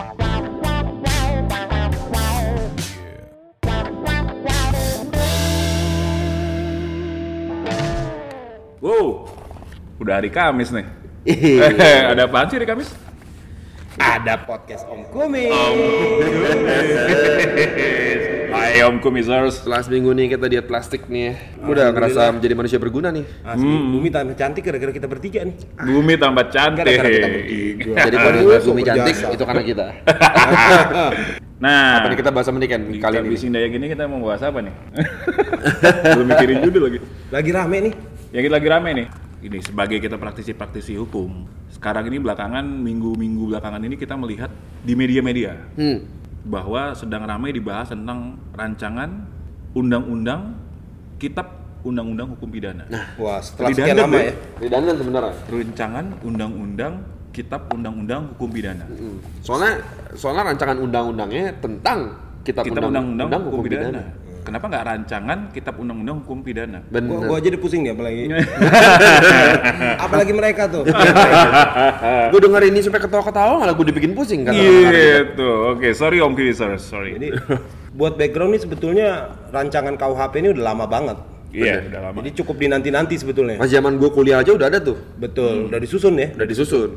Wow, udah hari Kamis nih. Iya. Ada apaan sih hari Kamis? Ada podcast Om Kumi. Hai Om Kumisers. Setelah seminggu nih kita diet plastik nih, udah ngerasa menjadi manusia berguna nih. Asli, Bumi tambah cantik gara-gara kita bertiga nih. Bumi tambah cantik. Gara-gara kita bertiga. Jadi dibuat bumi cantik itu karena kita. Nah, Apa nih kita bahas sama nih kan di kali ini? Habis Indaya gini kita mau bahas apa nih? Belum mikirin judul lagi. Lagi rame nih. Yang kita lagi rame nih. Ini sebagai kita praktisi-praktisi hukum. Sekarang ini belakangan minggu-minggu belakangan ini kita melihat di media-media Hmm. Bahwa sedang ramai dibahas tentang rancangan undang-undang kitab undang-undang hukum pidana. Nah, Wah, setelah sekian lama ya. Ridanan sebenarnya. Rancangan undang-undang kitab undang-undang hukum pidana. Hmm. Soalnya soalnya rancangan undang-undangnya tentang kitab, undang-undang undang hukum pidana. Kenapa nggak rancangan kitab undang-undang hukum pidana? Gua, Bener. gua aja udah pusing nih apalagi. apalagi mereka tuh. gue denger ini sampai ketawa-ketawa malah gue dibikin pusing kan. Gitu. Oke, sorry Om Kiwisar, sorry. Jadi buat background nih sebetulnya rancangan KUHP ini udah lama banget. Iya, udah lama. Jadi cukup dinanti-nanti sebetulnya. Pas zaman gue kuliah aja udah ada tuh, Betul, udah disusun ya. udah disusun.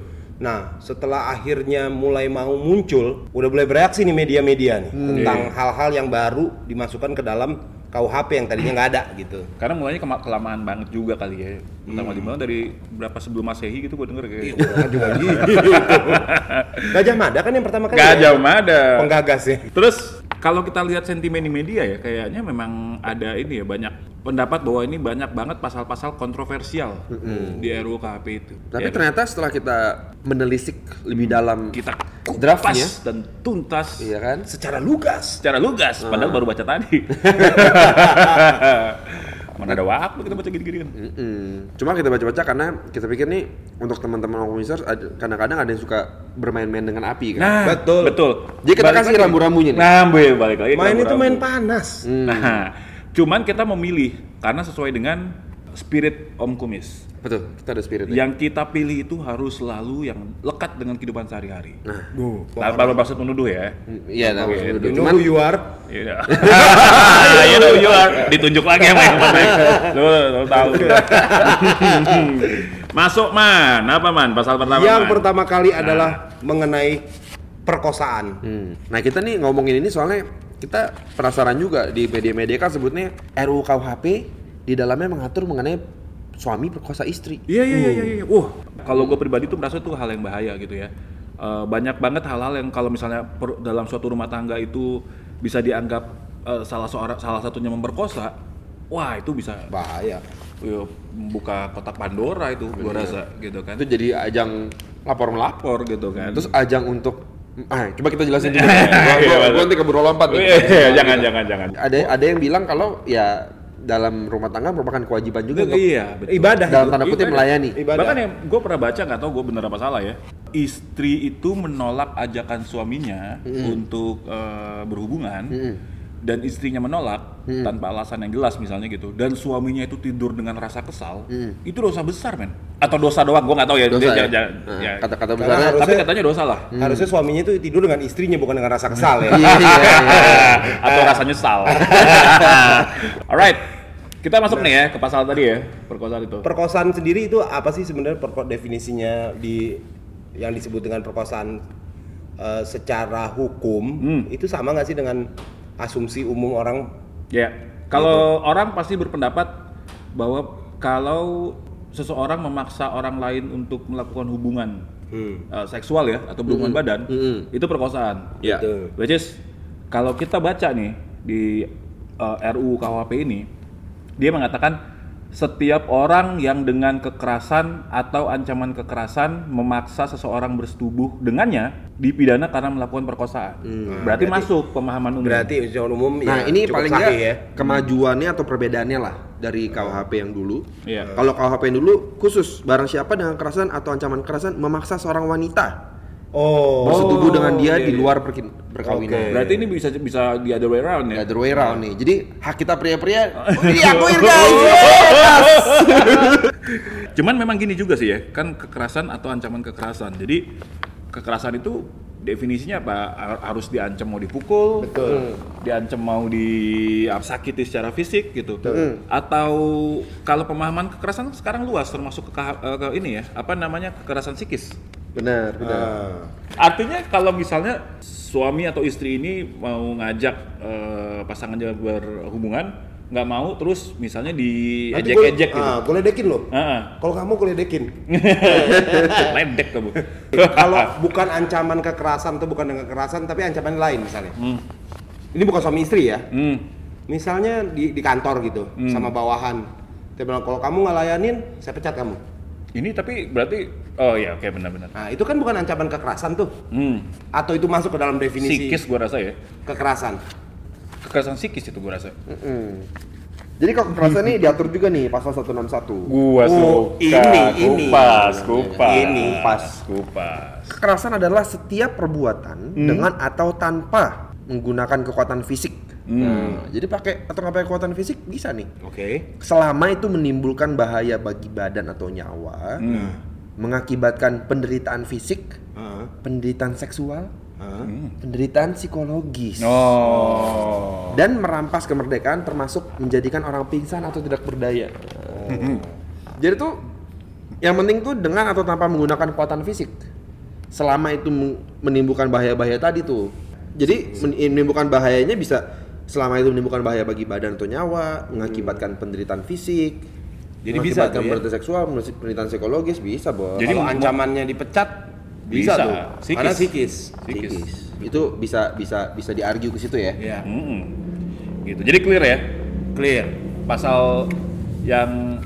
Nah, setelah akhirnya mulai mau muncul, udah mulai bereaksi nih media-media nih tentang hal-hal yang baru dimasukkan ke dalam KUHP yang tadinya nggak ada gitu. Karena mulanya kema- kelamaan banget juga kali ya. Pertama dimulai dari berapa sebelum Masehi gitu gue denger kayak. Iya, orang juga gitu. Gajah Mada kan yang pertama kali. Gak ya? jauh ada. Penggagas ya. Terus kalau kita lihat sentimen di media ya, kayaknya memang ada ini ya banyak pendapat bahwa ini banyak banget pasal-pasal kontroversial di RUU KHP itu. Tapi Ya, ternyata setelah kita menelisik lebih dalam kita draftnya, dan tuntas iya kan? Secara lugas. secara lugas, padahal baru baca tadi. Mana ada waktu kita baca gini-gini kan? Mm-mm. Cuma kita baca-baca karena kita pikir nih untuk teman-teman ada- kadang-kadang ada yang suka bermain-main dengan api kan. Nah, Betul. betul. Jadi kita Balik kasih lagi. rambu-rambunya nih. Nah, boy, balik lagi. ke Main itu main panas. Nah, cuman kita memilih karena sesuai dengan spirit Om Kumis. Betul, kita ada spirit. Yang kita pilih itu harus selalu yang lekat dengan kehidupan sehari-hari. Nah, Duh, Tanpa bermaksud menuduh ya. iya tahu. Oke, Duduk. you know who you are? Iya. you know you are. Ditunjuk lagi sama yang baik. Lu, lu tahu. Masuk man, apa man? Pasal pertama. yang Man? pertama kali adalah mengenai perkosaan. Hmm. Nah kita nih ngomongin ini soalnya kita penasaran juga di media-media kan sebutnya RUU KUHP di dalamnya mengatur mengenai suami perkosa istri. Iya iya iya iya. iya. Wah, kalau gue pribadi tuh merasa tuh hal yang bahaya gitu ya. Eh, banyak banget hal-hal yang kalau misalnya per- dalam suatu rumah tangga itu bisa dianggap eh, salah seorang salah satunya memperkosa, wah itu bisa Bahaya. ya, buka kotak Pandora itu gue rasa gitu kan. Itu jadi ajang lapor melapor. Lapor gitu kan. Terus ajang untuk ah, coba kita jelasin dulu. Iya, gua, gua, iya, gua nanti keburu lompat nih. Iya, iya, jangan jangan jangan. Ada ada yang bilang kalau ya dalam rumah tangga merupakan kewajiban juga untuk Iya, betul. Ibadah dalam itu. tanda kutip Ibadah. melayani. Ibadah. Bahkan yang gue pernah baca nggak tahu gue bener apa salah ya. Istri itu menolak ajakan suaminya untuk eh, berhubungan dan istrinya menolak tanpa alasan yang jelas misalnya gitu. Dan suaminya itu tidur dengan rasa kesal. Itu dosa besar men. Atau dosa doang gue nggak tahu ya. Dosa Dia- ya? dia- Nah, ya. Kata-kata harus- Tapi katanya dosa lah. Harusnya suaminya itu tidur dengan istrinya bukan dengan rasa kesal ya. Iya, iya, iya. Atau rasa nyesal. Alright. Kita masuk nih ya ke pasal tadi ya, perkosaan itu. Perkosaan sendiri itu apa sih sebenarnya perko- definisinya di yang disebut dengan perkosaan eh, secara hukum Hmm. itu sama nggak sih dengan asumsi umum orang Ya, kalau orang pasti berpendapat bahwa kalau seseorang memaksa orang lain untuk melakukan hubungan Hmm. eh, seksual ya atau berhubungan badan, Mm-mm. itu perkosaan. Iya. Betul. Which is kalau kita baca nih di eh, RUU KUHP ini, dia mengatakan setiap orang yang dengan kekerasan atau ancaman kekerasan memaksa seseorang bersetubuh dengannya dipidana karena melakukan perkosaan. berarti, masuk pemahaman umum. berarti secara umum Nah ya ini cukup paling ya. kemajuannya atau perbedaannya lah dari KUHP yang dulu. Iya. Kalau KUHP yang dulu khusus barang siapa dengan kekerasan atau ancaman kekerasan memaksa seorang wanita Oh. bersetubuh dengan dia iya, di iya. luar perkin- perkawinan. Oke. Berarti ini bisa bisa di other way around ya. The other way round nih. Jadi hak kita pria-pria diakuin guys. Cuman memang gini juga sih ya, kan kekerasan atau ancaman kekerasan. Jadi kekerasan itu definisinya apa? Har- Harus diancam mau dipukul, Betul. diancam mau disakiti secara fisik gitu. Atau kalau pemahaman kekerasan sekarang luas termasuk ke, eh, ke ini ya, apa namanya kekerasan psikis. Benar, benar. Ah. Artinya kalau misalnya suami atau istri ini mau ngajak eh, pasangannya berhubungan, nggak mau terus misalnya diejek-ejek gua- gitu. Ah, gue ledekin loh. Heeh. Kalau kamu gue ledekin. Ledek kamu. Kalau bukan ancaman kekerasan atau bukan dengan kekerasan, tapi ancaman lain misalnya. Hmm. Ini bukan suami istri ya. Hmm. Misalnya di, di kantor gitu, sama bawahan. Dia bilang kalau kamu nggak layanin, saya pecat kamu. Ini tapi berarti oh ya oke benar-benar. Nah itu kan bukan ancaman kekerasan tuh. Hmm. Atau itu masuk ke dalam definisi Psikis gua rasa ya. kekerasan. Kekerasan psikis itu gua rasa. Mm-mm. Jadi kalau kekerasan ini diatur juga nih pasal 161. Gua Oh, suka. ini, ini. kupas, kupas. Ini. Kupas, kupas. Kekerasan adalah setiap perbuatan dengan atau tanpa menggunakan kekuatan fisik. Nah, jadi pakai atau nggak pakai kekuatan fisik bisa nih. Oke. Selama itu menimbulkan bahaya bagi badan atau nyawa, Hmm. Mengakibatkan penderitaan fisik, Ah, penderitaan seksual, ah. penderitaan psikologis, Oh. dan merampas kemerdekaan termasuk menjadikan orang pingsan atau tidak berdaya. Jadi tuh yang penting tuh dengan atau tanpa menggunakan kekuatan fisik. Selama itu men- menimbulkan bahaya-bahaya tadi tuh. Jadi men- menimbulkan bahayanya bisa selama itu menimbulkan bahaya bagi badan atau nyawa, mengakibatkan penderitaan fisik, Jadi bisa tuh ya? seksual, penderitaan psikologis bisa, Bos. Jadi Kalau ancamannya dipecat bisa, Bisa. tuh. Psikis. Karena psikis. Psikis. Psikis. Itu bisa bisa bisa diargue ke situ ya. Iya. Mm-mm. Gitu. Jadi clear ya. Clear. Pasal yang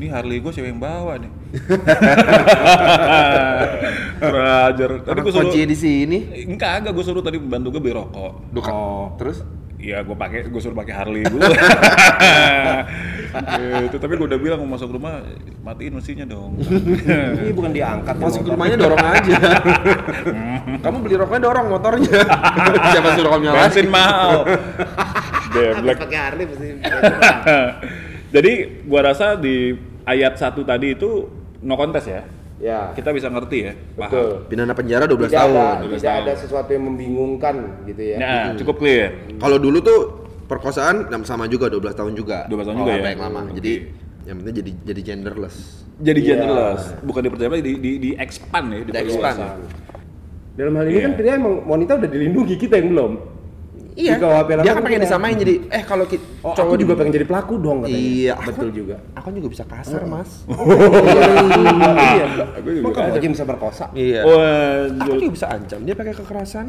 ini Harley gue siapa yang bawa nih? Belajar. Tadi gue suruh kunci di sini. Enggak, enggak gue suruh tadi bantu gue beli rokok. Duh. Oh. Terus Iya, gue pakai, gue suruh pakai Harley dulu. itu tapi gue udah bilang mau masuk rumah matiin mesinnya dong. Ini bukan diangkat masuk ke rumahnya dorong aja. Kamu beli rokoknya dorong motornya. Siapa suruh kamu nyalain? Bensin mahal. Deblek. Pakai Harley pasti. Jadi gua rasa di ayat satu tadi itu no contest ya. Ya. Kita bisa ngerti ya. Paham. Betul. Pidana penjara 12 Tidak tahun. ada, 12 tidak tahun. ada sesuatu yang membingungkan gitu ya. Nah, cukup clear. Kalau dulu tuh perkosaan sama juga 12 tahun juga. 12 tahun Oh, juga ya? baik lama. Oke. Jadi yang penting jadi jadi genderless. Jadi Iya. genderless, bukan dipercaya di di di expand ya, Di expand. diperluas. Dalam hal ini Iya. kan dia emang wanita udah dilindungi kita yang belum. Iya. Di KUHP Dia kan kan pengen disamain jadi eh kalau kita Oh, aku juga pengen jadi pelaku dong katanya. Iya, betul aku- juga. Aku juga bisa kasar, Mas. iya. Aku juga Kok kamu ada. aja bisa berkosa? Iya. Wah, Aku juga bisa ancam dia pakai kekerasan.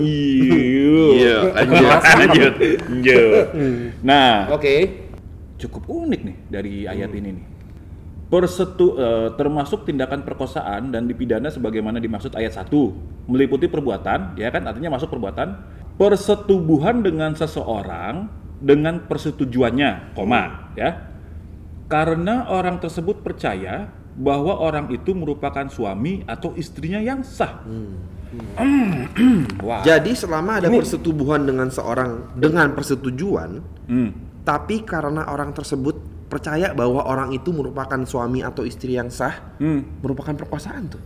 Iya, lanjut, lanjut, lanjut. Nah, Oke. cukup unik nih dari ayat ini nih. Persetu, eh, termasuk tindakan perkosaan dan dipidana sebagaimana dimaksud ayat 1 meliputi perbuatan ya kan artinya masuk perbuatan persetubuhan dengan seseorang dengan persetujuannya koma ya karena orang tersebut percaya bahwa orang itu merupakan suami atau istrinya yang sah. Wah. Jadi selama ada persetubuhan dengan seorang dengan persetujuan, Hmm. tapi karena orang tersebut percaya bahwa orang itu merupakan suami atau istri yang sah, Hmm. merupakan perkosaan tuh.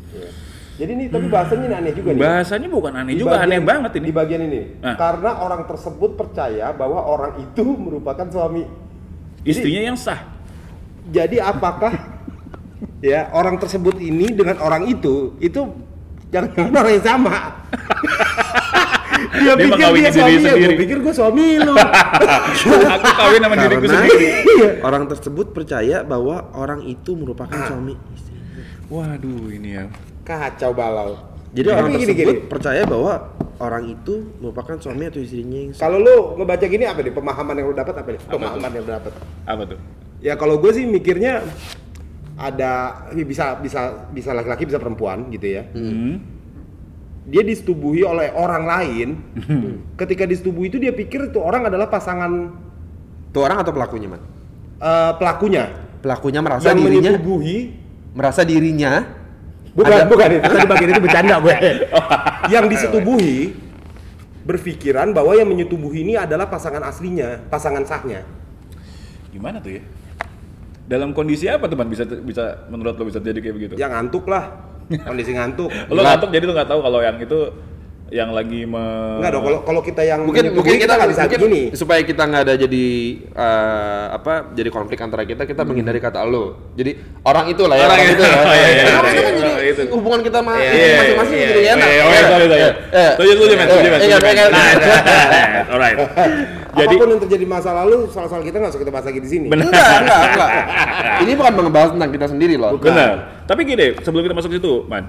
Jadi ini tapi bahasanya ini aneh juga nih. Bahasanya bukan aneh Di juga, aneh bagian- banget ini. Di bagian ini. Ah. Karena orang tersebut percaya bahwa orang itu merupakan suami. Istrinya yang sah. Jadi apakah ya orang tersebut ini dengan orang itu itu jangan orang yang sama. dia, Dia pikir dia suami sendiri. gue pikir gue suami lu. Aku kawin sama diriku Karena sendiri. orang tersebut percaya bahwa orang itu merupakan suami istri. Waduh, ini ya. Kacau balau. Jadi Tapi orang gini, tersebut gini. percaya bahwa orang itu merupakan suami atau istrinya yang. Kalau lu ngebaca gini apa nih? Pemahaman yang lu dapat apa nih? Pemahaman yang lu dapat. Apa tuh? Ya kalau gue sih mikirnya ada bisa bisa bisa laki-laki bisa perempuan gitu ya. Hmm. Dia disetubuhi oleh orang lain. Ketika disetubuhi itu dia pikir itu orang adalah pasangan Itu orang atau pelakunya, Man? eh, pelakunya Pelakunya merasa yang dirinya menyetubuhi merasa dirinya bukan ada- bukan itu tadi bagian itu bercanda gue. yang disetubuhi berpikiran bahwa yang menyetubuhi ini adalah pasangan aslinya, pasangan sahnya. Gimana tuh ya? Dalam kondisi apa teman bisa bisa menurut lo bisa jadi kayak begitu? Yang ngantuk lah. Kondisi ngantuk. Lo ngantuk jadi lo nggak tahu kalau yang itu yang lagi me... Enggak dong, kalau kalau kita yang mungkin mungkin kita nggak bisa mungkin begini. supaya kita nggak ada jadi eh, apa jadi konflik antara kita kita menghindari kata lo jadi orang itu lah ya Orang orang, itu. itu lah Oh, iya, iya, iya, kan iya, jadi itu. hubungan kita Iya, iya, masing-masing iya, jadi iya, enak Eh, Ya. oh, iya. Setuju, setuju, setuju, setuju, iya, men. iya, Nah, iya. alright. Jadi Apa pun yang terjadi masa lalu, soal-soal kita nggak usah kita bahas lagi di sini. Benar. enggak enggak enggak ini bukan ngebahas tentang kita sendiri loh Benar. Tapi gini, sebelum kita masuk ke situ, Man.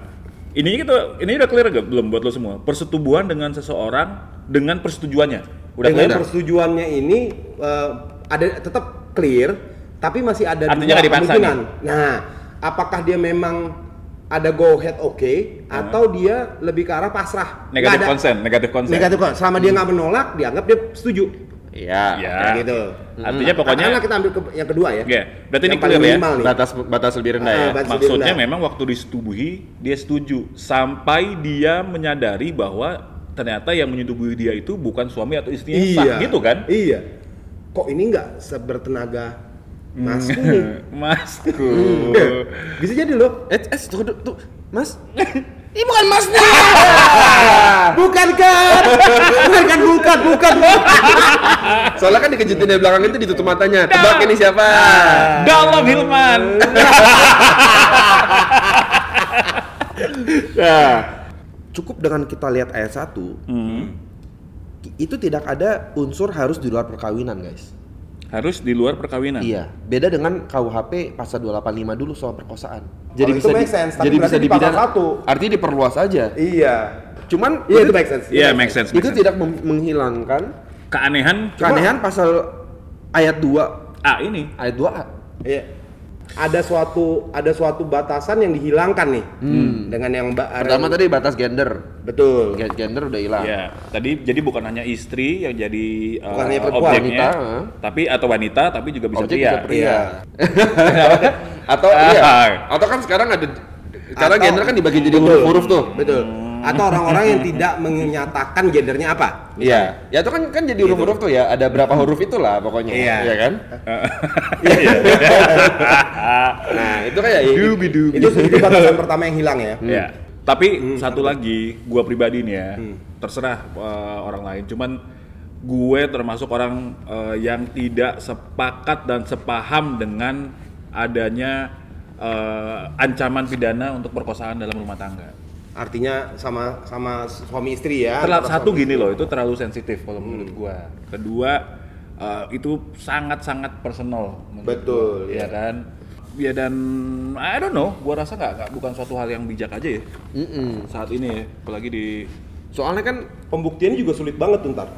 Ini kita ini udah clear gak belum buat lo semua? Persetubuhan dengan seseorang dengan persetujuannya. Udah Dengan clear? persetujuannya ini eh, ada tetap clear, tapi masih ada Artinya dua nggak dipaksa kemungkinan. Nah, apakah dia memang ada go ahead oke atau dia lebih ke arah pasrah? Negatif konsen, negatif konsen. Negatif konsen. Selama dia nggak menolak, dianggap dia setuju. Iya Ya. Kayak gitu. Artinya pokoknya Katakanlah kita ambil ke- yang kedua ya. Oke, berarti ini Yang paling clear ya? nih. batas batas lebih rendah Ah, ya batas- Maksudnya rendah. memang waktu disetubuhi dia setuju sampai dia menyadari bahwa ternyata yang menyetubui dia itu bukan suami atau istri yang sah gitu kan? Iya. Kok ini nggak sebertenaga Mas ini? Masku. Bisa jadi loh. eh eh tunggu tuh mas ini bukan masnya Bukan kan? bukan kan? Bukan, bukan. soalnya kan dikejutin dari belakang itu ditutup matanya tebak ini siapa Dalam Hilman. Nah, cukup dengan kita lihat ayat 1 Hmm. itu tidak ada unsur harus di luar perkawinan guys Harus di luar perkawinan. iya beda dengan KUHP pasal 285 dulu soal perkosaan Kalau itu make sense, tapi jadi bisa di pasal dipidana satu. artinya diperluas aja Iya. cuman Iya itu make sense. Iya, make sense. itu sense. tidak menghilangkan keanehan keanehan pasal ayat 2 Ah ini ayat 2A Iya. Ada suatu ada suatu batasan yang dihilangkan nih dengan yang mbak pertama tadi batas gender betul. Gen- gender udah hilang Ya, tadi jadi bukan hanya istri yang jadi uh, Bukan hanya perempuan, objeknya, wanita, uh. tapi atau wanita tapi juga bisa Objek pria. bisa pria. Iya. atau Ah. iya atau kan sekarang ada karena Atau- gender kan dibagi jadi Betul. huruf-huruf tuh Betul. Atau orang-orang yang tidak menyatakan gendernya apa? Iya, ya itu kan kan jadi huruf-huruf tuh ya, ada berapa huruf itulah pokoknya. Iya. Iya kan? nah, itu kayak Dubi dubi. Itu itu batasan pertama yang hilang ya. Ya. Tapi satu lagi, gua pribadi nih ya, terserah uh, orang lain. Cuman gue termasuk orang uh, yang tidak sepakat dan sepaham dengan adanya uh, ancaman pidana untuk perkosaan dalam rumah tangga. Artinya sama sama suami istri ya. Terlalu satu suami gini loh, itu terlalu sensitif kalau menurut gua. Kedua, uh, itu sangat-sangat personal. menurut Betul, gua, ya. ya kan. Ya dan I don't know, gua rasa nggak bukan suatu hal yang bijak aja ya Mm-mm. saat ini ya, apalagi di Soalnya kan Pembuktiannya juga sulit banget tuh ntar.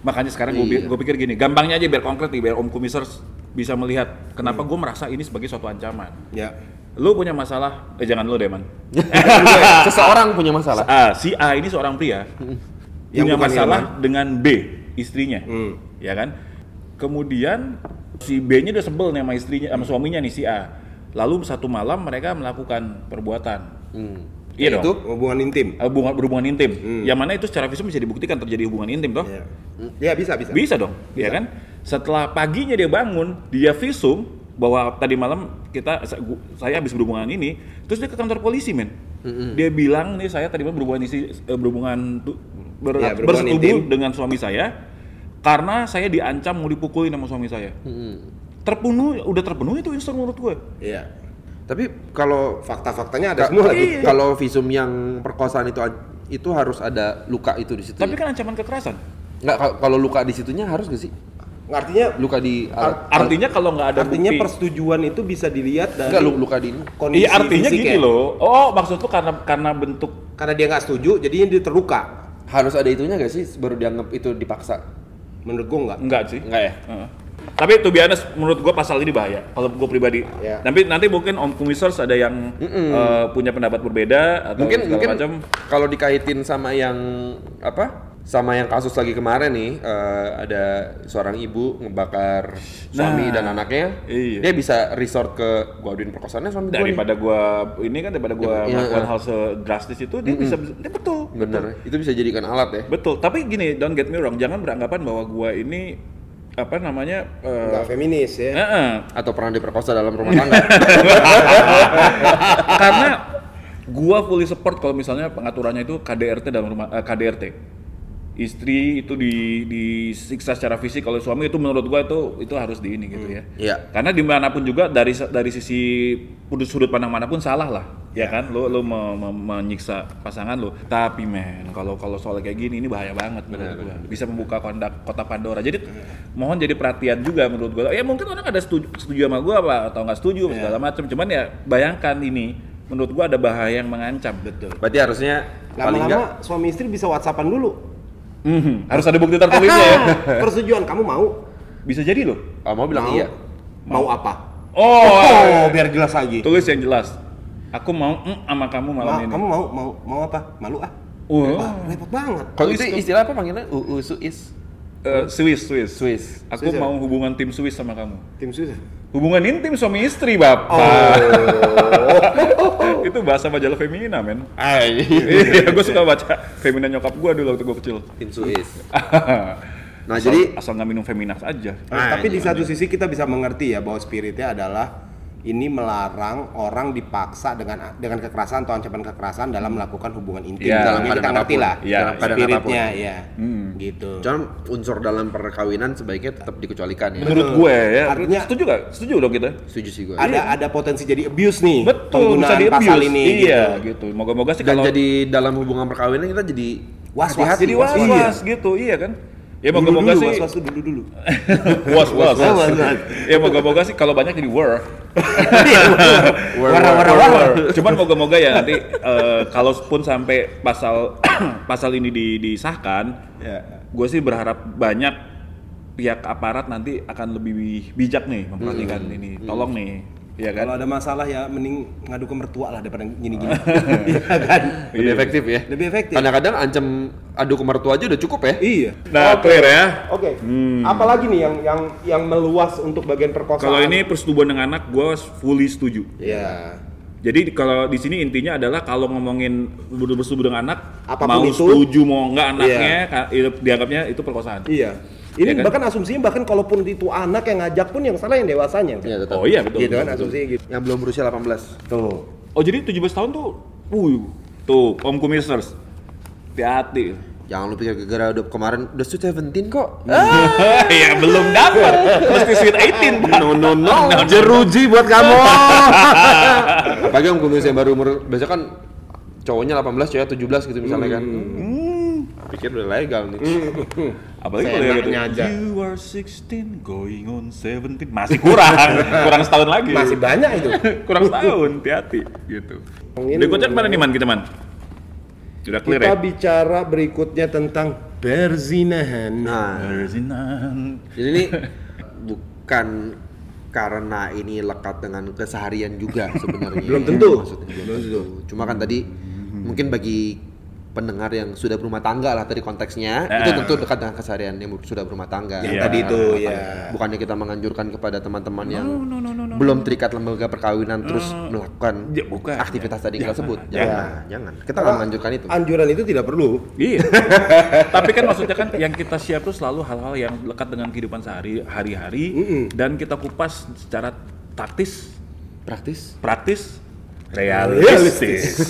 makanya sekarang gue Iya. pikir gini, gampangnya aja biar konkret nih, biar Om Kumisers bisa melihat kenapa gue merasa ini sebagai suatu ancaman. Ya. Lu punya masalah, eh jangan lu deh man. seseorang punya masalah. Ah, si A ini seorang pria Yang punya masalah dengan B istrinya, Hmm. ya kan? Kemudian si B-nya udah sebel nih sama istrinya, sama suaminya nih si A. Lalu satu malam mereka melakukan perbuatan, Hmm. iya Itu? dong. Hubungan intim. Eh, Hubungan, berhubungan intim, Hmm. yang mana itu secara visum bisa dibuktikan terjadi hubungan intim toh? Ya. Ya bisa bisa. Bisa dong, ya kan? Setelah paginya dia bangun, dia visum bahwa tadi malam kita saya habis berhubungan ini, terus dia ke kantor polisi, men. Dia bilang nih saya tadi malam berhubungan isi eh, berhubungan ber- Ya, berhubungan bersetubuh intim. dengan suami saya karena saya diancam mau dipukulin sama suami saya. Mm-mm. Terpenuhi, udah terpenuhi itu unsur menurut gue. Iya. Tapi kalau Fakta-faktanya ada semua lagi. Iya. kalau visum yang perkosaan itu itu harus ada luka itu di situ. Tapi ya? kan ancaman kekerasan. nggak kalau- kalau luka di situnya harus gak sih? Artinya Luka di Ar- Artinya kalau nggak ada artinya bukti, persetujuan itu bisa dilihat dari enggak lu- luka di ini. kondisi Iya artinya fisik gini ya. loh. Oh maksud lu karena karena bentuk Karena dia nggak setuju, jadinya dia terluka. Harus ada itunya gak sih baru dianggap itu dipaksa? Menurut gua nggak. Enggak sih. Enggak ya? Heeh. Tapi be honest, menurut gua pasal ini bahaya. Kalau gua pribadi. Ya. Nanti nanti mungkin Om Kumisers ada yang eh, punya pendapat berbeda atau mungkin mungkin macam. kalau dikaitin sama yang apa sama yang kasus lagi kemarin nih eh, ada seorang ibu ngebakar suami Nah, dan anaknya iya. dia bisa resort ke gua aduin perkosaannya suami. Daripada gua ini kan daripada gua Iya, melakukan iya. hal sedrastis itu dia bisa dia betul. bener itu bisa jadikan alat ya Betul. Tapi gini, don't get me wrong, jangan beranggapan bahwa gua ini apa namanya eh, Nggak feminis ya. eh, eh. atau pernah diperkosa dalam rumah tangga karena gua fully support kalau misalnya pengaturannya itu KDRT dalam rumah eh, KDRT. Istri itu di disiksa secara fisik kalau suami itu menurut gua itu itu harus di ini gitu ya. Iya. Karena di mana pun juga dari dari sisi sudut sudut pandang mana pun salah lah, ya kan? Lu lu me- me- menyiksa pasangan lu. Tapi men, kalau kalau soal kayak gini ini bahaya banget menurut gua. Bisa membuka kondak kota Pandora. Jadi mohon jadi perhatian juga menurut gua. Ya mungkin orang ada setuju, setuju sama gua apa atau nggak setuju apa segala macam. Cuman ya bayangkan ini menurut gua ada bahaya yang mengancam. Betul. Berarti harusnya paling enggak Lama-lama suami istri bisa whatsappan dulu. Harus ada bukti tertulisnya ya. Persetujuan kamu mau? Bisa jadi loh. oh, mau bilang Mau. iya. Mau apa? Oh, Oh, biar jelas lagi. tulis yang jelas. Aku mau mm, sama kamu malam Ma- ini. kamu mau mau mau apa? Malu ah? Oh. Repot banget. Kalau itu istilah apa panggilnya? UU Suis. Eh, Swiss, Swiss. Swiss. Aku Swiss ya? mau hubungan tim Swiss sama kamu. Tim Swiss. Hubungan intim suami istri, Bapak. Oh. itu bahasa majalah Femina, men. Ay. iya, gue suka baca Femina nyokap gue dulu waktu gue kecil. Tim Suis. Nah, asal, jadi asal nggak minum Feminax aja. Nah, tapi di iya, satu sisi kita bisa mengerti ya bahwa spiritnya adalah ini melarang orang dipaksa dengan dengan kekerasan atau ancaman kekerasan dalam melakukan hubungan intim. Iya. Dalam kita ngerti lah. Iya, dalam keadaan spiritnya apa pun. ya. Hmm. Gitu. Cuman unsur dalam perkawinan sebaiknya tetap dikecualikan ya. Menurut gue ya, Artinya- setuju gak? Setuju dong kita? Setuju sih gue. Ada ada potensi jadi abuse nih. Betul, bisa penggunaan di pasal abuse. ini. Iya, gitu. gitu. Moga-moga sih Dan kalau jadi dalam hubungan perkawinan kita jadi Was-was, jadi was-was. was-was gitu, iya kan? Ya moga-moga sih was-was dulu dulu. was was. Was-was. Ya moga-moga sih kalau banyak jadi war. Wara-wara-wara. Cuman moga-moga ya nanti eh, kalaupun sampai pasal pasal ini di- disahkan, Ya. gue sih berharap banyak pihak aparat nanti akan lebih bijak nih memperhatikan ini. Tolong nih, ya Kalau kan? ada masalah ya mending ngadu ke mertua lah daripada gini-gini. Iya kan? Lebih Iya. efektif ya. Lebih efektif. Kadang-kadang ancam adu ke mertua aja udah cukup ya. Iya. Nah, clear ya. Oke. Apalagi nih yang yang yang meluas untuk bagian perkosaan? Kalau ini persetubuhan dengan anak, gue fully setuju. ya Jadi kalau di sini intinya adalah kalau ngomongin bersetubuh dengan anak, Apa pun mau itu. setuju mau nggak anaknya, itu dianggapnya itu perkosaan. Iya. Ini Iya kan? bahkan asumsinya bahkan kalaupun itu anak yang ngajak pun yang salah yang dewasanya. Iya, tetap. Oh iya betul. gitu kan betul, betul. asumsinya gitu. Yang belum berusia 18. Tuh. Oh jadi 17 tahun tuh, uh, tuh Om Kumisers, hati-hati. Jangan lu pikir gara-gara udah kemarin udah sweet 17 kok. ya belum dapat, mesti sweet 18 pak. No no no, jeruji buat kamu. Apalagi om kumis yang baru umur biasa kan cowoknya 18, cewek 17 gitu misalnya kan. Pikir udah legal nih. Apalagi kalau ya gitu. Aja. You are 16, going on 17, masih kurang, kurang setahun lagi. Masih banyak itu. kurang setahun, hati-hati gitu. Berikutnya ke mana nih man kita man? Sudah clear Kita ya? bicara berikutnya tentang perzinahan. Nah, Berzinan. jadi ini bukan karena ini lekat dengan keseharian juga sebenarnya. Belum tentu. Maksudnya belum tentu. Cuma kan tadi mungkin bagi pendengar yang sudah berumah tangga lah tadi konteksnya Eh. itu tentu dekat dengan keseharian yang sudah berumah tangga. Yang tadi itu ya. Bukannya kita menganjurkan kepada teman-teman yang belum terikat lembaga perkawinan terus melakukan Ya, bukan. aktivitas tadi yang Jangan. tersebut. Jangan. Jangan, jangan. Kita nggak menganjurkan itu. Anjuran itu tidak perlu. Iya. Tapi kan maksudnya kan yang kita share tuh selalu hal-hal yang lekat dengan kehidupan sehari hari-hari dan kita kupas secara taktis, Praktis. praktis, realistis.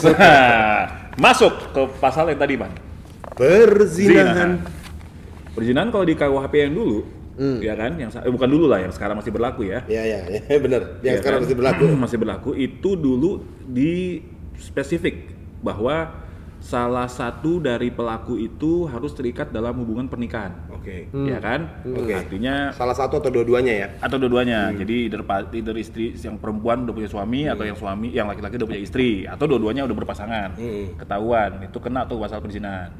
Masuk ke pasal yang tadi, Bang. Perzinahan. Perzinahan kalau di KUHP yang dulu, ya kan, yang eh, bukan dulu lah, yang sekarang masih berlaku ya. Ya ya, ya benar. Yang Ya sekarang kan? masih berlaku. masih berlaku itu dulu di spesifik bahwa salah satu dari pelaku itu harus terikat dalam hubungan pernikahan. Oke. Ya kan? Oke. Artinya Salah satu atau dua-duanya ya. atau dua-duanya. Jadi either, istri yang perempuan udah punya suami atau yang suami yang laki-laki udah punya istri atau dua-duanya udah berpasangan. Hmm. Ketahuan itu kena tuh pasal perzinahan.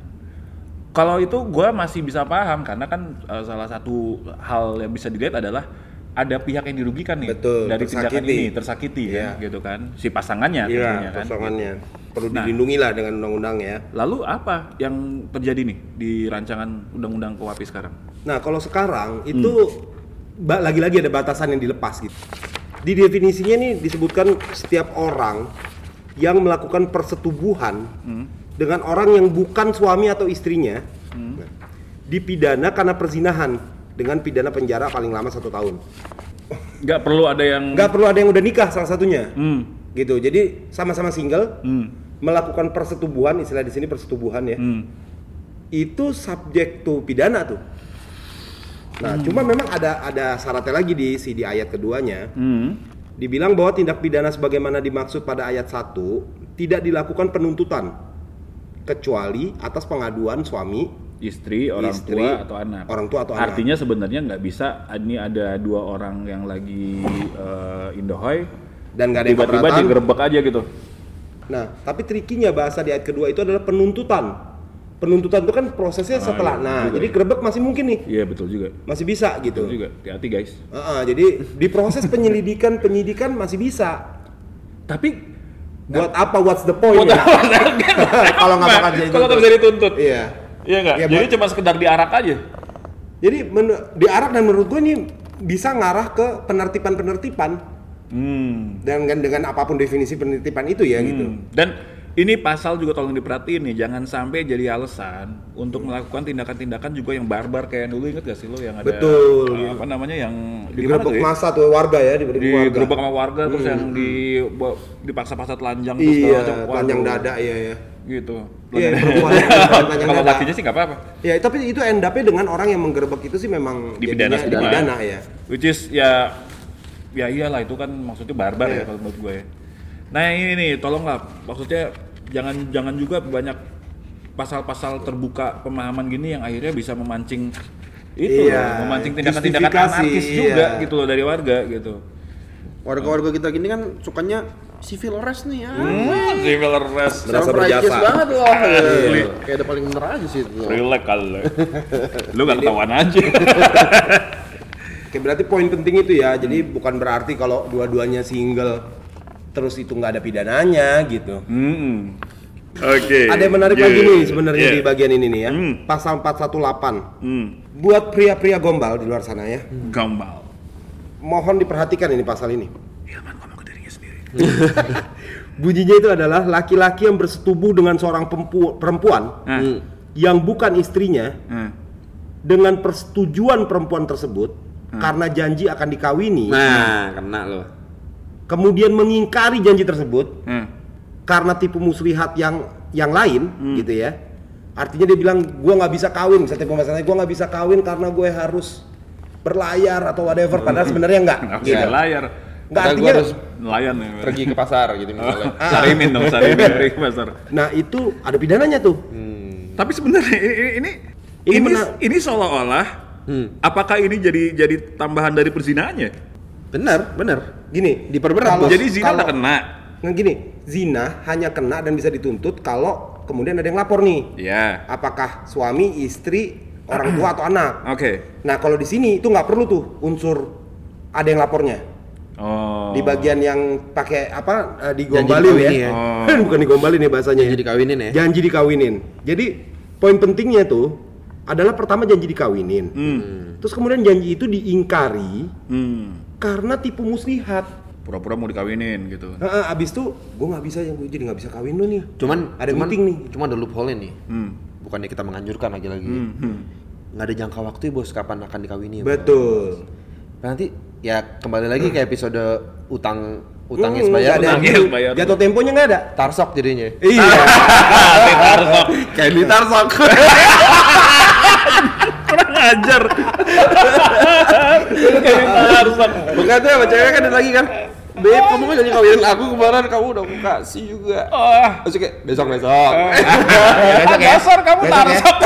Kalau itu gua masih bisa paham karena kan eh, salah satu hal yang bisa dilihat adalah ada pihak yang dirugikan nih Betul, dari tindakan tersakiti. ini tersakiti Iya. kan gitu kan si pasangannya tentunya Iya, kan. pasangannya. Perlu Nah. dilindungi lah dengan undang-undang ya. Lalu apa yang terjadi nih di rancangan undang-undang KUHP sekarang? Nah, kalau sekarang itu Hmm. lagi-lagi ada batasan yang dilepas gitu. Di definisinya nih disebutkan setiap orang yang melakukan persetubuhan Hmm. dengan orang yang bukan suami atau istrinya Hmm. dipidana karena perzinahan dengan pidana penjara paling lama satu tahun. Nggak perlu ada yang Nggak perlu ada yang udah nikah salah satunya, Hmm. gitu. Jadi sama-sama single, Hmm. melakukan persetubuhan, istilah di sini persetubuhan ya, Hmm. itu subjek to pidana tuh. Nah, cuma memang ada ada syaratnya lagi di si di ayat keduanya. Hmm. Dibilang bahwa tindak pidana sebagaimana dimaksud pada ayat 1 tidak dilakukan penuntutan kecuali atas pengaduan suami Istri, orang Istri, tua atau anak. orang tua atau anak. Artinya sebenarnya nggak bisa ini ada dua orang yang lagi eh, indohoy dan nggak ada yang tiba-tiba digerebek aja gitu. Nah, tapi trikinya bahasa di ayat kedua itu adalah penuntutan. Penuntutan itu kan prosesnya Ah, setelah. iya, nah, juga jadi gerebek masih mungkin nih, Iya betul juga. masih bisa gitu. Betul juga. Hati-hati guys. Heeh, jadi di proses penyelidikan penyidikan masih bisa. Tapi Buat apa? What's the point? ya? Kalau nggak bakal jadi kalau nggak bisa dituntut. Iya. Iya nggak? Ya, Jadi cuma sekedar diarak aja. Jadi diarak dan menurut gue ini bisa ngarah ke penertiban-penertiban Hmm. dengan dengan apa pun definisi penertiban itu ya gitu. Hmm. Dan ini pasal juga tolong diperhatiin nih, jangan sampai jadi alasan untuk melakukan tindakan-tindakan juga yang barbar kayak dulu inget gak sih lo yang ada Betul. eh, apa namanya yang Digerebek ya? masa tuh warga ya, di di warga. gerobak sama warga terus yang di bawa- dipaksa-paksa telanjang terus Iya, Waduh, dada iya ya. gitu. Iya, Telanjang- perempuan panjang Kalau lakinya sih nggak apa-apa. Ya, tapi itu end up-nya dengan orang yang menggerebek itu sih memang Dipidana semua dipidana ya. Which is ya ya iyalah itu kan maksudnya barbar Iya. ya kalau menurut gue. Nah ini nih tolonglah maksudnya jangan jangan juga banyak pasal-pasal terbuka pemahaman gini yang akhirnya bisa memancing itu Iya, loh, memancing tindakan-tindakan anarkis juga iya. gitu loh dari warga gitu. Warga-warga kita gini kan sukanya civil arrest nih ya. Hmm, civil arrest. Merasa berjasa. banget loh. Iya. Kayak udah paling bener aja sih itu. Relax kalau lu gak ketahuan aja. Oke, berarti poin penting itu ya. Jadi bukan berarti kalau dua-duanya single terus itu nggak ada pidananya gitu. Hmm. Oke. Ada yang menarik Yeah. lagi nih sebenarnya Yeah. di bagian ini nih ya. Hmm. Pasal 418. Hmm. Buat pria-pria gombal di luar sana ya, Gambal. mohon diperhatikan ini pasal ini. Hilman ngomong ke dirinya sendiri. Bunyinya itu adalah laki-laki yang bersetubuh dengan seorang perempuan. Hmm. yang bukan istrinya Nah. dengan persetujuan perempuan tersebut karena janji akan dikawini, Nah, kena loh. Kemudian mengingkari janji tersebut Nah. karena tipu muslihat yang yang lain Hmm. gitu ya. Artinya dia bilang gua nggak bisa kawin, misalnya tipu masalahnya gua nggak bisa kawin karena gue harus berlayar atau whatever padahal sebenarnya enggak. Nggak Gitu. bisa layar. Nggak artinya gua harus Nelayan ya. pergi ke pasar gitu misalnya. Sarimin dong, sarimin dari pasar. Nah, itu ada pidananya tuh. Hmm. Tapi sebenarnya ini ini Ini ini, ini seolah-olah Hmm. apakah ini jadi jadi tambahan dari perzinaannya? Bener, bener. Gini, Diperberat, kalau-. Jadi zina kalau- tak kena. Nah gini, zina hanya kena dan bisa dituntut kalau kemudian ada yang lapor nih. Ya. Apakah suami, istri, orang tua atau anak. Oke. Nah kalau di sini itu nggak perlu tuh unsur ada yang lapornya. Oh. Di bagian yang pakai apa eh, digombalin ya. ya. Oh. Bukan digombalin ya bahasanya. Jadi dikawinin ya. Janji dikawinin. Jadi poin pentingnya tuh adalah pertama janji dikawinin. Hmm. Terus kemudian janji itu diingkari Hmm. Karena tipu muslihat. Pura-pura mau dikawinin gitu. Nah, abis itu gue nggak bisa yang gue jadi nggak bisa kawin lu nih. Cuman ada cuman, meeting nih. Cuma ada loophole nih. Hmm. Bukannya kita menganjurkan lagi-lagi. Hmm. hmm. Nggak ada jangka waktu ya bos kapan akan dikawini ya. Bos? Betul. Nanti ya kembali lagi ke episode utang utangnya Hmm, sebayar. nggak ada. sebayar. Jatuh temponya nggak ada. Tarsok jadinya. Iya. Kayak di Tarsok. Kurang ajar. Harus Bukan tuh sama cewek kan ada lagi kan. Beb, kamu kan jadi kawinin aku kemarin kamu udah aku kasih juga. Oh. Terus kayak besok besok. Besok ya. Dasar kamu Besok ya. tarsok.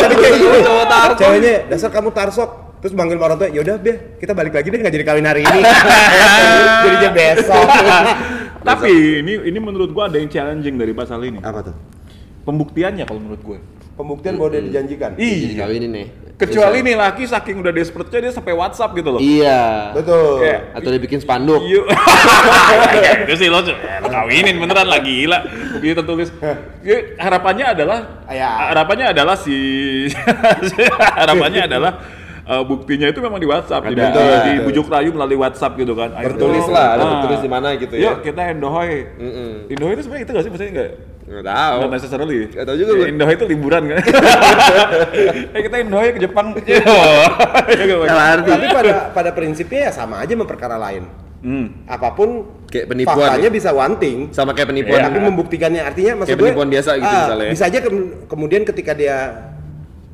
Tadi kayak gitu Cowok. Ceweknya, dasar kamu tarsok. Terus manggil orang tua, yaudah Beh, kita balik lagi deh nggak jadi kawin hari ini. Jadinya besok. Tapi ini ini menurut gua ada yang challenging dari pasal ini. Apa tuh? Pembuktiannya kalau menurut gue. Pembuktian bahwa dia dijanjikan. Jadi kawinin nih. Kecuali nih laki saking udah desperate dia sampai WhatsApp gitu loh. Iya. Betul. Kayak, Atau dibikin spanduk. Yuk. Itu sih lo, lo kawinin beneran lagi gila. Begitu tertulis. Ya, harapannya adalah Ya. harapannya adalah si harapannya adalah eh, buktinya itu memang di WhatsApp. Jadi Ada. di- Betul. dibujuk rayu melalui WhatsApp gitu kan. Ayo Tertulis lah, ada Ah. tertulis di mana gitu ya. Yuk kita endohoy. Mm-mm. Indohoy itu sebenarnya itu gak sih maksudnya enggak? Nggak tahu. Not necessarily. Nggak tahu juga Ya, gue. Indohoy itu liburan kan. eh kita Indohoy ke Jepang. Ya, Salah arti. Tapi pada pada prinsipnya ya sama aja memperkara lain. Hmm. apa pun Kayak penipuan faktanya ya? bisa wanting Sama kayak penipuan. Iya. tapi membuktikannya artinya maksud Kayak gue penipuan biasa gitu ah, misalnya ya. bisa aja ke- kemudian ketika dia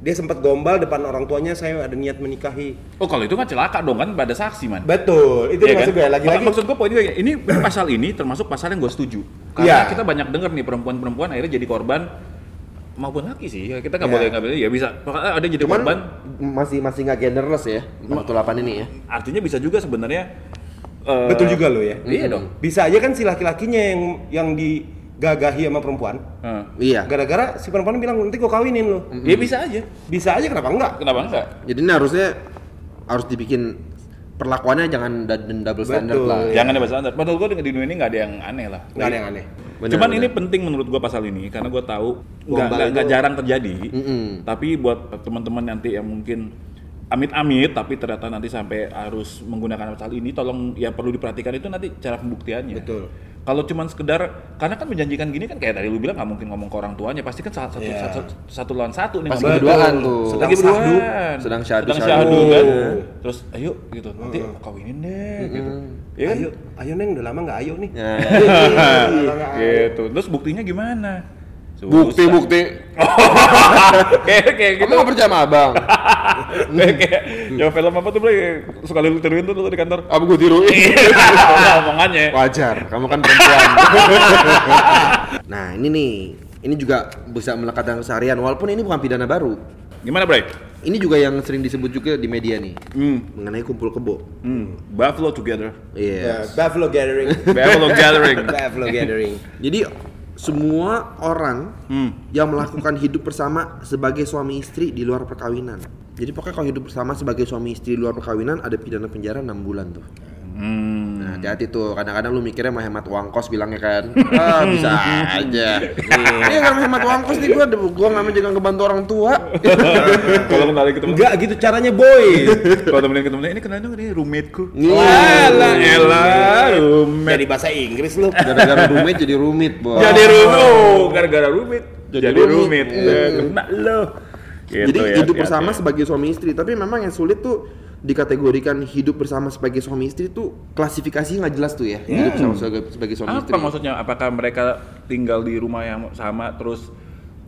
dia sempat gombal depan orang tuanya saya ada niat menikahi Oh kalau itu kan celaka dong kan pada saksi man. betul itu Iya maksud gue lagi-lagi Mak- Maksud gue poinnya kayak, ini pasal ini termasuk pasal yang gue setuju. Karena Iya. kita banyak dengar nih perempuan-perempuan akhirnya jadi korban maupun laki sih. Ya, kita nggak Iya. boleh nggak boleh ya bisa. Pokoknya ada jadi Cuman korban. masih masih nggak genderless ya 48 ini ya. Artinya bisa juga sebenarnya. eh, betul juga lo ya Iya dong. bisa aja kan si laki-lakinya yang yang digagahi sama perempuan Eh, Iya. gara-gara si perempuan bilang nanti gue kawinin lo Ya bisa aja. bisa aja kenapa enggak Kenapa enggak? Jadi ini harusnya harus dibikin perlakuannya jangan double standard Betul. lah. Jangan ada standar. Padahal gue di dunia ini nggak ada yang aneh lah. nggak ada yang aneh Benar, Cuman benar. ini penting menurut gua pasal ini karena gua tahu nggak jarang terjadi. Mm-mm. Tapi buat teman-teman nanti yang mungkin amit-amit tapi ternyata nanti sampai harus menggunakan pasal ini tolong ya perlu diperhatikan itu nanti cara pembuktiannya. Betul. Kalau cuman sekedar karena kan menjanjikan gini kan kayak tadi lu bilang nggak mungkin ngomong ke orang tuanya pasti kan satu satu, Iya. satu, satu lawan satu nih Pas ngomong. berduaan tuh. Sedang lagi berduaan Sedang syahdu, sedang syahdu. kan Oh. terus ayo gitu nanti aku kawinin deh gitu ya kan ayo ayo neng udah lama nggak ayo nih Ya. gitu terus buktinya gimana Bukti Susah. bukti. kayak kayak gitu Kamu percaya sama abang? kayak kayak yang film apa tuh beli suka lu tiruin tuh lu di kantor Apa gue tiruin? omongannya Wajar, kamu kan perempuan. nah ini nih, ini juga bisa melekat dalam keseharian walaupun ini bukan pidana baru. gimana Bray? Ini juga yang sering disebut juga di media nih Hmm, mengenai kumpul kebo. hmm. Buffalo together Iya. Ya, Buffalo Gathering Buffalo gathering Buffalo Gathering Jadi semua orang hmm. yang melakukan hidup bersama sebagai suami istri di luar perkawinan. Jadi pokoknya kalau hidup bersama sebagai suami istri di luar perkawinan ada pidana penjara 6 bulan tuh. Hmm. Nah, hati-hati tuh. Kadang-kadang lu mikirnya mah hemat uang kos bilangnya kan. Ah, bisa aja. Iya, kan hemat uang kos nih gua gua nggak juga ngebantu orang tua. kalau kenalin ke temen enggak gitu caranya boy kalau temenin ke temennya ini kenalin dong ini roommateku Iya. Alah, elah, roommate jadi bahasa Inggris lu Gara-gara rumit jadi rumit, Bos. jadi roommate oh gara-gara roommate Jadi roommate. roommate Eh, kena lo Gitu Jadi ya, hidup bersama sebagai suami istri, tapi memang yang sulit tuh dikategorikan hidup bersama sebagai suami istri tuh klasifikasi nggak jelas tuh ya. Hidup bersama sebagai, sebagai suami apa istri. maksudnya apakah mereka tinggal di rumah yang sama terus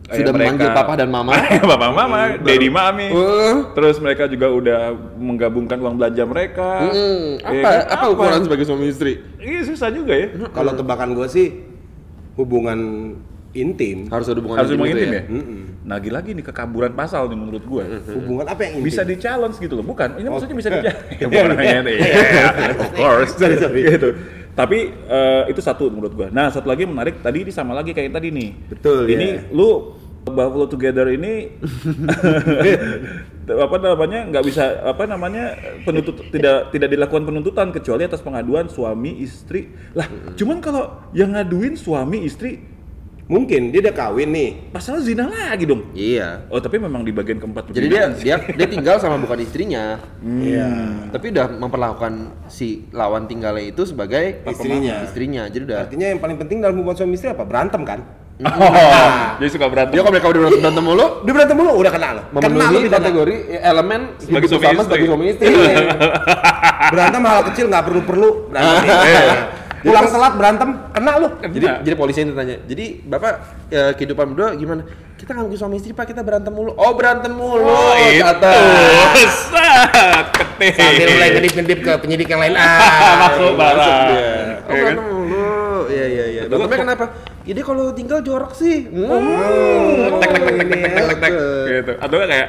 eh, Sudah memanggil papa dan mama? papa mama daddy mami Eh. terus mereka juga udah menggabungkan uang belanja mereka Mm, Ya apa, kan? apa ukuran sebagai suami istri? iya susah juga ya kalau tebakan gue sih hubungan intim. Harus ada hubungan harus intim ngomongin gitu intim ya? ya lagi lagi nih kekaburan pasal nih menurut gue hubungan apa yang intim bisa di challenge gitu loh. Bukan ini maksudnya bisa di Iya, bukan hanya of course. Sorry, sorry. gitu. Tapi eh, itu satu menurut gua. Nah satu lagi yang menarik tadi ini sama lagi kayak tadi nih. Betul, ini ya. lu Buffalo Together ini apa namanya nggak bisa apa namanya penuntut tidak tidak dilakukan penuntutan kecuali atas pengaduan suami istri. Lah cuman kalau yang ngaduin suami istri mungkin dia udah kawin nih pasal zina lagi dong Iya. oh tapi memang di bagian keempat Jadi dia sih. dia dia tinggal sama bukan istrinya, Iya. tapi udah memperlakukan si lawan tinggalnya itu sebagai Istrinya. Istrinya. Jadi udah artinya yang paling penting dalam hubungan suami istri apa berantem kan oh, dia suka berantem dia kalau mereka udah berantem mulu, udah berantem mulu udah kenal kenal memenuhi pidana. kategori elemen Sebagai suami istri. sebagai suami istri. berantem hal kecil nggak perlu perlu berantem Iya. pulang telat berantem kena lu. Jadi jadi polisi itu tanya jadi bapak ya, kehidupan berdua gimana? Kita nggak mungkin suami istri pak. Kita berantem mulu. Oh berantem mulu oh, itu. saat ketik. Sambil mulai kedip kedip ke penyidik yang lain. Ah masuk gitu. barang. Iya oh kan? berantem mulu. Iya, iya, ya ya ya berantemnya kenapa jadi kalau tinggal jorok sih. Hmm. Tek tek tek tek tek tek tek tek. Gitu. Atau kayak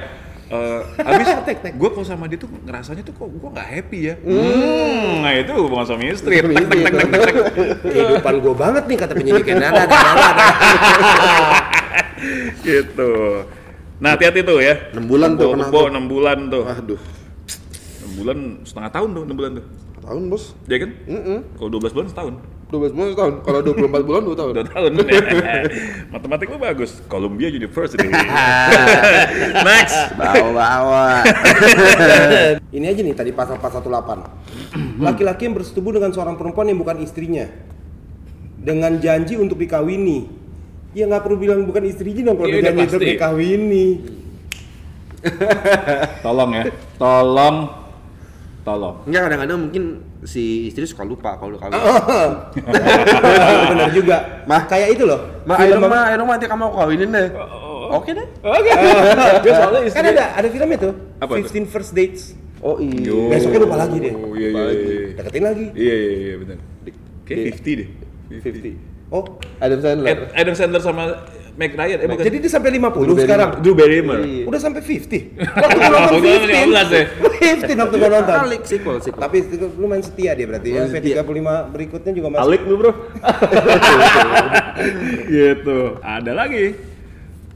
eh abis gue kalau sama dia tuh ngerasanya tuh kok gue nggak happy ya. Hmm, nah itu hubungan suami istri. Tek tek tek tek tek tek. Kehidupan gue banget nih kata penyidiknya nah, nah, nah, nah, nah. gitu. Nah hati-hati tuh ya. Enam bulan tuh tuh. enam bulan tuh. Waduh. enam bulan setengah tahun tuh enam bulan tuh. Tahun bos. ya kan? Mm kalau 12 bulan setahun 12 bulan setahun. Kalau 24 bulan 2 tahun. dua tahun matematik lu bagus. Columbia University. Next Bawa-bawa. ini aja nih tadi pasal 418 laki-laki yang bersetubuh dengan seorang perempuan yang bukan istrinya. Dengan janji untuk dikawini. Ya nggak perlu bilang bukan istrinya dong kalau udah janji untuk dikawini. Tolong ya. Tolong Tolong. Enggak kadang-kadang mungkin si istri suka lupa kalau udah kawin. Benar juga. Mah. kayak itu loh. Ma, film ayo dong, apa? ma, ayo dong, nanti kamu aku kawinin deh. Oke deh. Oke. Dia soalnya istri. Kan ada ada film itu. Apa itu? 15 First Dates. Oh iya. Besoknya lupa lagi deh. Oh iya iya iya. Deketin lagi. Iya iya iya benar. Kayak 50 deh. 50. Oh, Adam Sandler. Ad- Adam Sandler sama Meg Ryan eh bukan. jadi dia sampai 50 Drew sekarang. Drew Barrymore. Iya. Udah sampai 50. Waktu gua nonton Waktu gua 15 ya. 15 waktu gua nonton. Kali sequel, sequel. Tapi itu lumayan setia dia berarti ya. Lumayan setia. P35 berikutnya juga masih. Alik lu bro. gitu. Ada lagi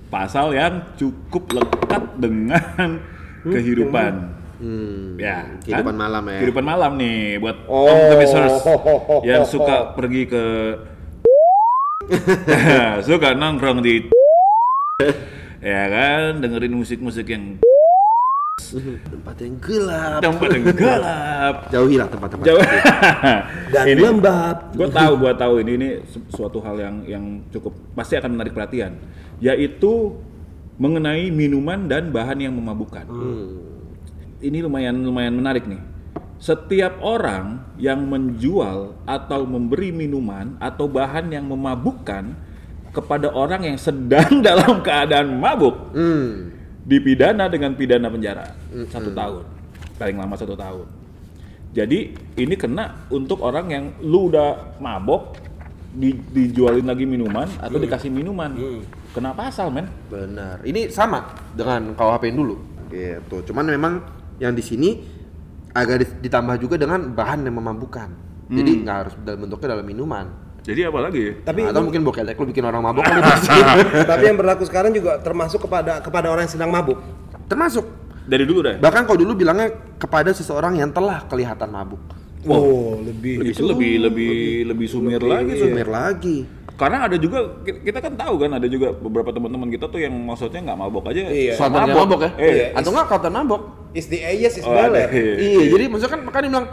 pasal yang cukup lekat dengan kehidupan. Hmm. Ya, Kehidupan kan? malam ya. Kehidupan malam nih buat Oh. Om Temisers yang suka pergi ke suka nongkrong di ya kan dengerin musik-musik yang Tempat yang gelap. tempat yang gelap. Jauhilah tempat-tempat. Jauh. Dan ini lembab. gue tahu gue tahu ini ini su- suatu hal yang yang cukup pasti akan menarik perhatian yaitu mengenai minuman dan bahan yang memabukkan ini lumayan lumayan menarik nih setiap orang yang menjual atau memberi minuman atau bahan yang memabukkan kepada orang yang sedang dalam keadaan mabuk Hmm. dipidana dengan pidana penjara satu tahun paling lama satu tahun jadi ini kena untuk orang yang lu udah mabok di- dijualin lagi minuman atau dikasih minuman kena pasal men Benar. Ini sama dengan KUHP dulu. Gitu. Cuman memang yang di sini agak di- ditambah juga dengan bahan yang memabukkan. Jadi nggak harus dalam bentuknya dalam minuman. jadi apa lagi Tapi atau mungkin bokelek lu bikin orang mabuk kali pasti. tapi yang berlaku sekarang juga termasuk kepada kepada orang yang sedang mabuk. Termasuk. dari dulu dah Bahkan kalau dulu bilangnya kepada seseorang yang telah kelihatan mabuk. Oh, lebih. lebih lebih lebih lebih sumir lagi Lagi sumir sumir lagi. Karena ada juga ki- kita kan tahu kan ada juga beberapa teman-teman kita tuh yang maksudnya nggak mabok aja Iya. so Kelihatan mabok ya? Iya. Atau enggak kelihatan mabok. Is the yes is Oh, ada. better. Iya. Iya, jadi maksudnya kan makanya bilang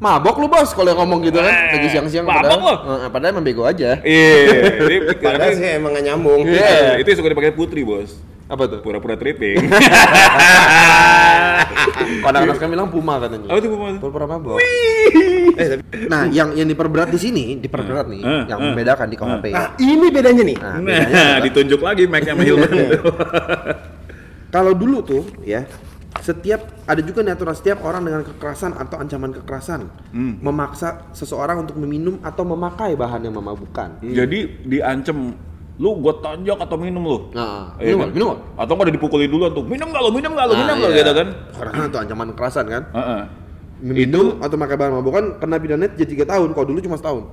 mabok lu bos kalau yang ngomong gitu kan Eh, lagi siang-siang mabok padahal, lu. Eh, padahal emang bego aja. iya jadi Padahal sih emang gak nyambung. Iya, itu yang suka dipakai putri bos Apa tuh? pura-pura tripping Kalau anak sekarang bilang puma katanya. apa tuh Bu? Pura-pura mabok. Nah, yang yang diperberat di sini, diperberat nih, Eh, yang eh, membedakan di KUHP. Nah, ini bedanya nih. Nah, bedanya Nah, adalah- ditunjuk lagi Mike sama Hilman. Kalau dulu tuh ya, setiap ada juga nih aturan setiap orang dengan kekerasan atau ancaman kekerasan Hmm. memaksa seseorang untuk meminum atau memakai bahan yang memabukkan. Jadi diancem lu gue tonjok atau minum lu. Nah, Iya minum, kan? minum? Atau nggak udah dipukulin duluan tuh, minum nggak lu, minum nggak lu, minum nggak lu, iya. gitu kan? Kekerasan atau ancaman kekerasan kan? Heeh. Minum atau memakai bahan memabukkan kena pidana jadi tiga tahun. Kalau dulu cuma setahun.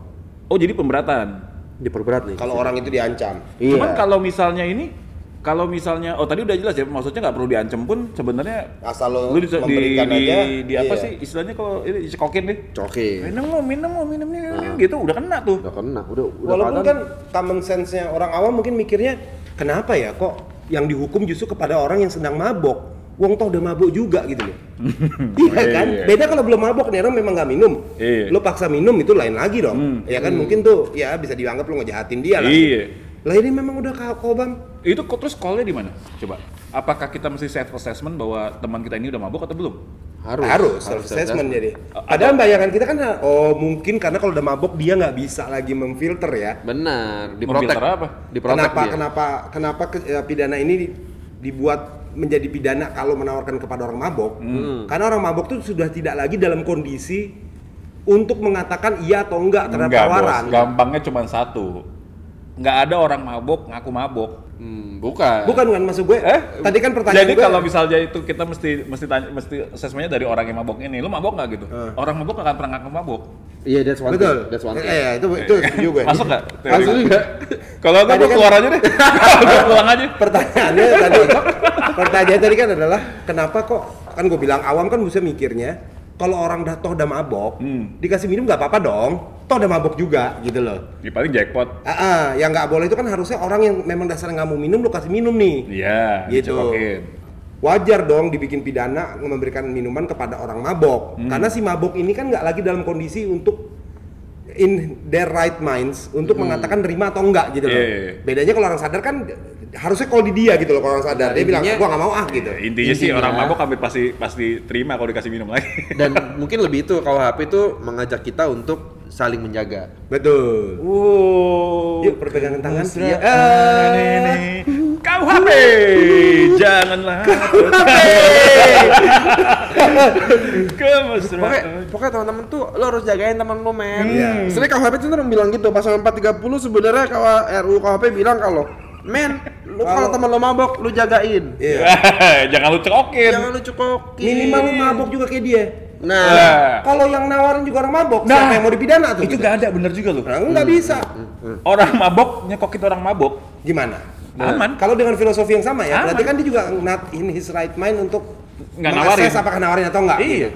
Oh jadi pemberatan. Diperberat nih. Kalau orang itu diancam. Iya. Cuman kalau misalnya ini, kalau misalnya, oh tadi udah jelas ya, maksudnya nggak perlu diancam pun sebenarnya Asal lo lu di, di, memberikan di, aja. di apa iya. sih istilahnya kalau ini dicekokin deh. Coke. Minum lu, minum lu, minum lu, gitu udah kena tuh. Udah kena, udah udah Walaupun kelihatan. kan common sense-nya orang awam mungkin mikirnya kenapa ya kok yang dihukum justru kepada orang yang sedang mabok. Wong toh udah mabuk juga gitu loh. iya kan? Iya. Beda kalau belum mabok nih orang memang nggak minum. Iya. Lo paksa minum itu lain lagi dong. Hmm. Ya kan mungkin tuh ya bisa dianggap lo ngejahatin dia lah. Iya. Lah ini memang udah kobam. Itu kok terus call-nya di mana? Coba. Apakah kita mesti self assessment bahwa teman kita ini udah mabuk atau belum? harus Harus, self assessment jadi. Padahal bayangan kita kan oh mungkin karena kalau udah mabok dia nggak bisa lagi memfilter ya. Benar, diprotek. Memfilter apa? Diprotek kenapa dia. kenapa kenapa ke- eh, pidana ini di- dibuat menjadi pidana kalau menawarkan kepada orang mabok? Hmm. Karena orang mabok tuh sudah tidak lagi dalam kondisi untuk mengatakan iya atau enggak terhadap Enggak, tawaran. Bos. Gampangnya cuma satu. Nggak ada orang mabuk ngaku mabuk. Hmm, bukan. Bukan bukan maksud gue. Eh? Tadi kan pertanyaan Jadi gue. kalau misalnya itu kita mesti mesti tanya mesti assessmentnya dari orang yang mabok ini, lu mabok nggak gitu? Orang mabok nggak akan pernah ngaku mabok. Iya, that's one betul. thing. That's one thing. Eh, eh, itu itu setuju gue. Masuk nggak? Langsung juga. Kalau nggak Tadi gua kan- keluar aja deh. Gua pulang aja. Pertanyaannya tadi pertanyaan tadi kan adalah kenapa kok kan gue bilang awam kan bisa mikirnya kalau orang dah toh udah mabok Hmm. dikasih minum nggak apa-apa dong toh udah mabok juga gitu loh Ya, paling jackpot. Ah, ah, yang nggak boleh itu kan harusnya orang yang memang dasarnya nggak mau minum lu kasih minum nih Iya, Gitu. dicekokin. wajar dong dibikin pidana memberikan minuman kepada orang mabok Hmm. karena si mabok ini kan nggak lagi dalam kondisi untuk in their right minds untuk mengatakan nerima atau enggak gitu loh. Iya, iya, iya. Bedanya kalau orang sadar kan harusnya kalau di dia gitu loh kalau orang sadar dia bilang Intinya- gua nggak mau ah gitu. Ya, intinya, sih Intinya- orang mabok hampir pasti pasti terima kalau dikasih minum lagi. Dan mungkin lebih itu KUHP itu mengajak kita untuk saling menjaga. Betul. Wow. Yuk perpegangan tangan. Iya. ini KUHP janganlah kemesraan Pokoknya, pokoknya teman-teman tuh lo harus jagain teman lo men. Iya. Sebenarnya KUHP itu tuh bilang gitu pasal 430 sebenarnya kalau RUU KUHP bilang kalau men lu kalau teman lo mabok lu jagain. Iya. jangan lu cekokin Jangan lu cukokin. Minimal lu mabok juga kayak dia. Nah, Nah, Kalau yang nawarin juga orang mabok, Nah, siapa yang mau dipidana tuh? itu gitu? gak ada bener juga lu Nah, nggak bisa. orang mabok nyekokin orang mabok Gimana? aman Kalau dengan filosofi yang sama ya, Aman. berarti kan dia juga not in his right mind untuk Nggak nawarin. apakah nawarin atau enggak. iya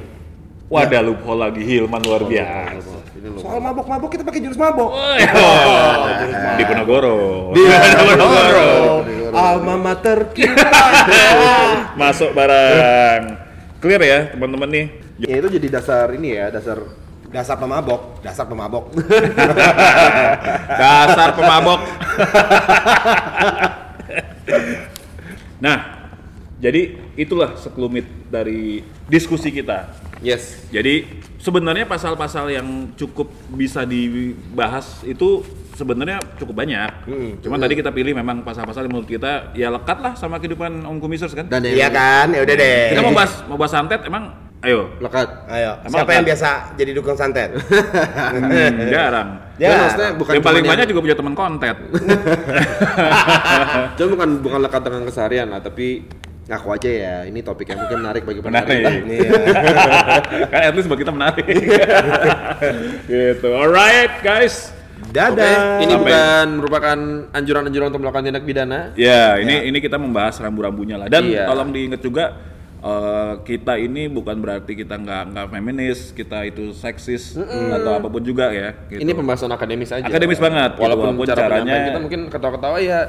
wadah loophole lagi Hilman luar biasa Soal mabok-mabok kita pakai jurus mabok. Oh, di Ponorogo Di Ponorogo. Alma mater kita. masuk barang clear ya teman-teman nih ya itu jadi dasar ini ya, dasar dasar pemabok, dasar pemabok. dasar pemabok nah jadi itulah sekelumit dari diskusi kita yes. jadi sebenarnya pasal-pasal yang cukup bisa dibahas itu sebenarnya cukup banyak cuman tadi kita pilih memang pasal-pasal yang menurut kita ya lekat lah sama kehidupan Om Kumisers kan Dan yang Iya kan? Ya udah deh. kita mau bahas mau bahas santet emang ayo lekat. Ayo, Emang siapa yang kan? biasa jadi dukung santet? Hmm, jarang Ya. Dan maksudnya bukan yang paling banyak juga punya teman konten Cuma bukan bukan lekat dengan keseharian lah, tapi ngaku aja ya. Ini topik yang mungkin menarik bagi menarik penarik. Iya. kan at least buat kita menarik gitu alright guys Dadah. Ini Sampai- bukan merupakan anjuran-anjuran untuk melakukan tindak pidana. ya ini ini kita membahas rambu-rambunya lah dan Iya. tolong diingat juga eh, kita ini bukan berarti kita nggak nggak feminis kita itu seksis atau apa pun juga ya gitu. Ini pembahasan akademis aja. Akademis banget, gitu. Walaupun, Walaupun cara caranya- kita mungkin ketawa-ketawa ya.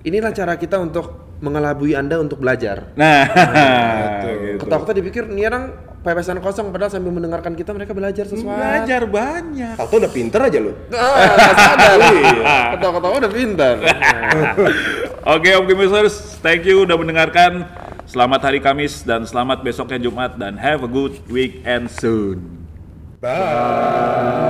Inilah cara kita untuk mengelabui Anda untuk belajar. nah gitu. Ketawa-ketawa dipikir ini orang pepesan kosong padahal sambil mendengarkan kita mereka belajar sesuatu. belajar banyak Tahu udah pinter aja lu. Ah, nggak sadar. Ketawa-ketawa udah pintar. Oke Om Kimisers, thank you udah mendengarkan. Selamat hari Kamis dan selamat besoknya Jumat dan have a good weekend soon. Bye.